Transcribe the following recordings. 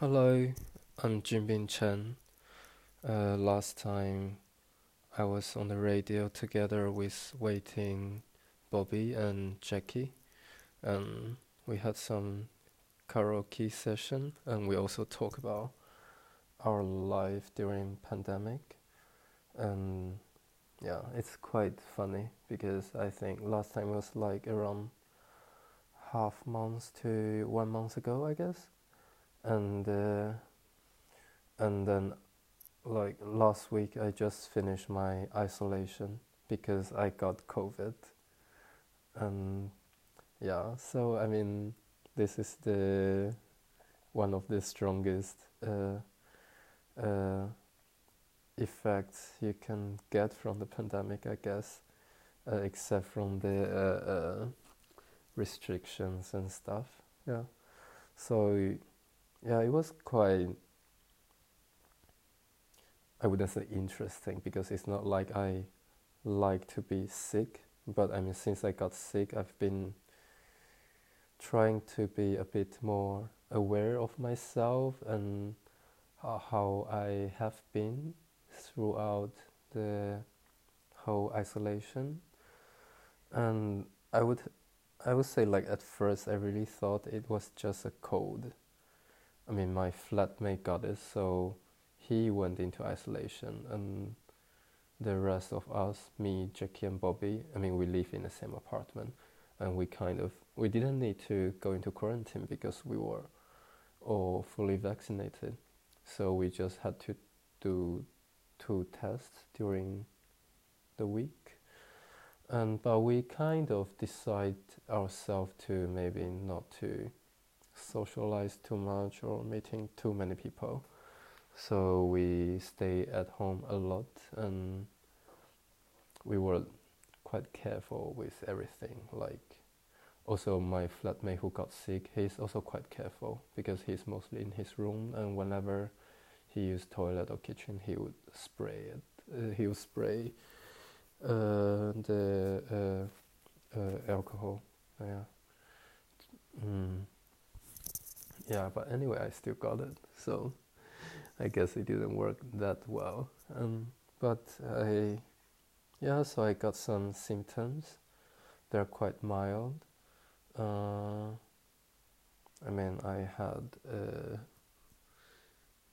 Hello, I'm Jinbin Chen. Uh, last time I was on the radio together with Waiting Bobby and Jackie, and we had some karaoke session, and we also talk about our life during pandemic, and yeah, it's quite funny because I think last time was like around half months to one month ago, I guess and uh, and then like last week I just finished my isolation because I got COVID. And yeah so I mean this is the one of the strongest uh, uh, effects you can get from the pandemic I guess uh, except from the uh, uh, restrictions and stuff. Yeah. So yeah, it was quite. I wouldn't say interesting because it's not like I like to be sick, but I mean, since I got sick, I've been trying to be a bit more aware of myself and how I have been throughout the whole isolation. And I would, I would say, like at first, I really thought it was just a cold I mean, my flatmate got it, so he went into isolation, and the rest of us, me, Jackie, and Bobby, I mean, we live in the same apartment, and we kind of we didn't need to go into quarantine because we were all fully vaccinated, so we just had to do two tests during the week, and but we kind of decide ourselves to maybe not to socialize too much or meeting too many people. So we stay at home a lot and we were quite careful with everything. Like also my flatmate who got sick, he's also quite careful because he's mostly in his room and whenever he used toilet or kitchen, he would spray it. Uh, he would spray uh, the uh, uh alcohol. Yeah. Mm yeah, but anyway, I still got it. So I guess it didn't work that well. Um, but I, yeah, so I got some symptoms. They're quite mild. Uh, I mean, I had uh,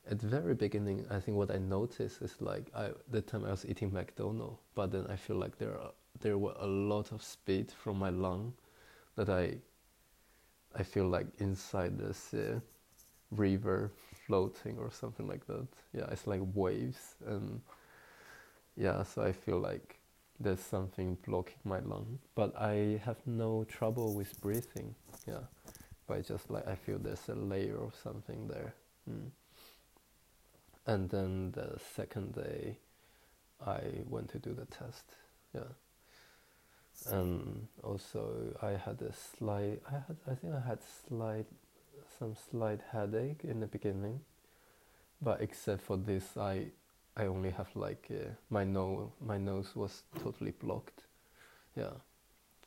at the very beginning. I think what I noticed is like I the time I was eating McDonald's, but then I feel like there are there were a lot of spit from my lung that I I feel like inside this uh, river floating or something like that. Yeah, it's like waves, and yeah, so I feel like there's something blocking my lung, but I have no trouble with breathing. Yeah, but just like I feel there's a layer of something there. Mm. And then the second day, I went to do the test. Yeah and also I had a slight I had I think I had slight some slight headache in the beginning. But except for this I I only have like uh, my nose my nose was totally blocked. Yeah.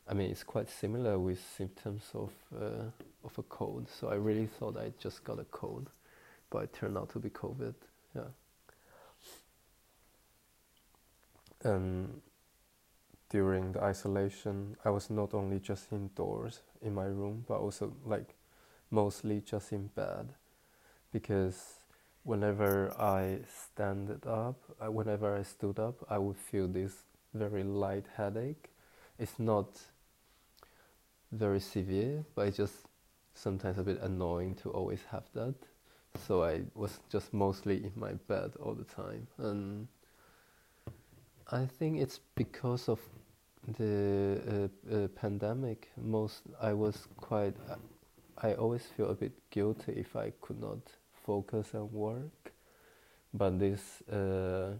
I mean it's quite similar with symptoms of uh, of a cold. So I really thought I just got a cold but it turned out to be COVID. Yeah. And during the isolation, I was not only just indoors in my room, but also like mostly just in bed, because whenever I stand up, uh, whenever I stood up, I would feel this very light headache. It's not very severe, but it's just sometimes a bit annoying to always have that. So I was just mostly in my bed all the time, and I think it's because of the uh, uh, pandemic. Most I was quite. I always feel a bit guilty if I could not focus on work, but this uh,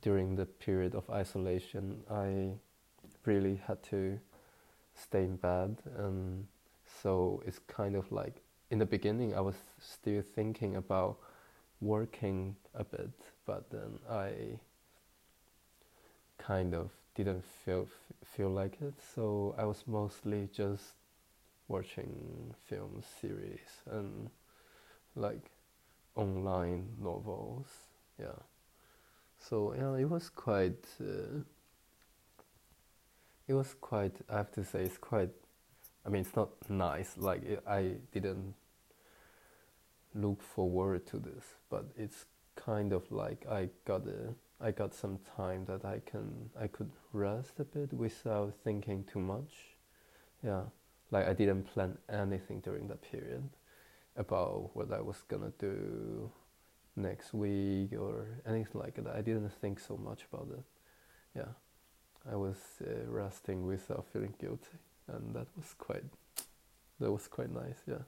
during the period of isolation, I really had to stay in bed, and so it's kind of like in the beginning I was still thinking about working a bit, but then I kind of didn't feel feel like it. So I was mostly just watching film series and like online novels. Yeah. So yeah, it was quite. Uh, it was quite. I have to say, it's quite. I mean, it's not nice. Like it, I didn't look forward to this, but it's kind of like I got a. I got some time that I can. I could rest a bit without thinking too much. Yeah, like I didn't plan anything during that period about what I was gonna do next week or anything like that. I didn't think so much about it. Yeah, I was uh, resting without feeling guilty, and that was quite that was quite nice. Yeah.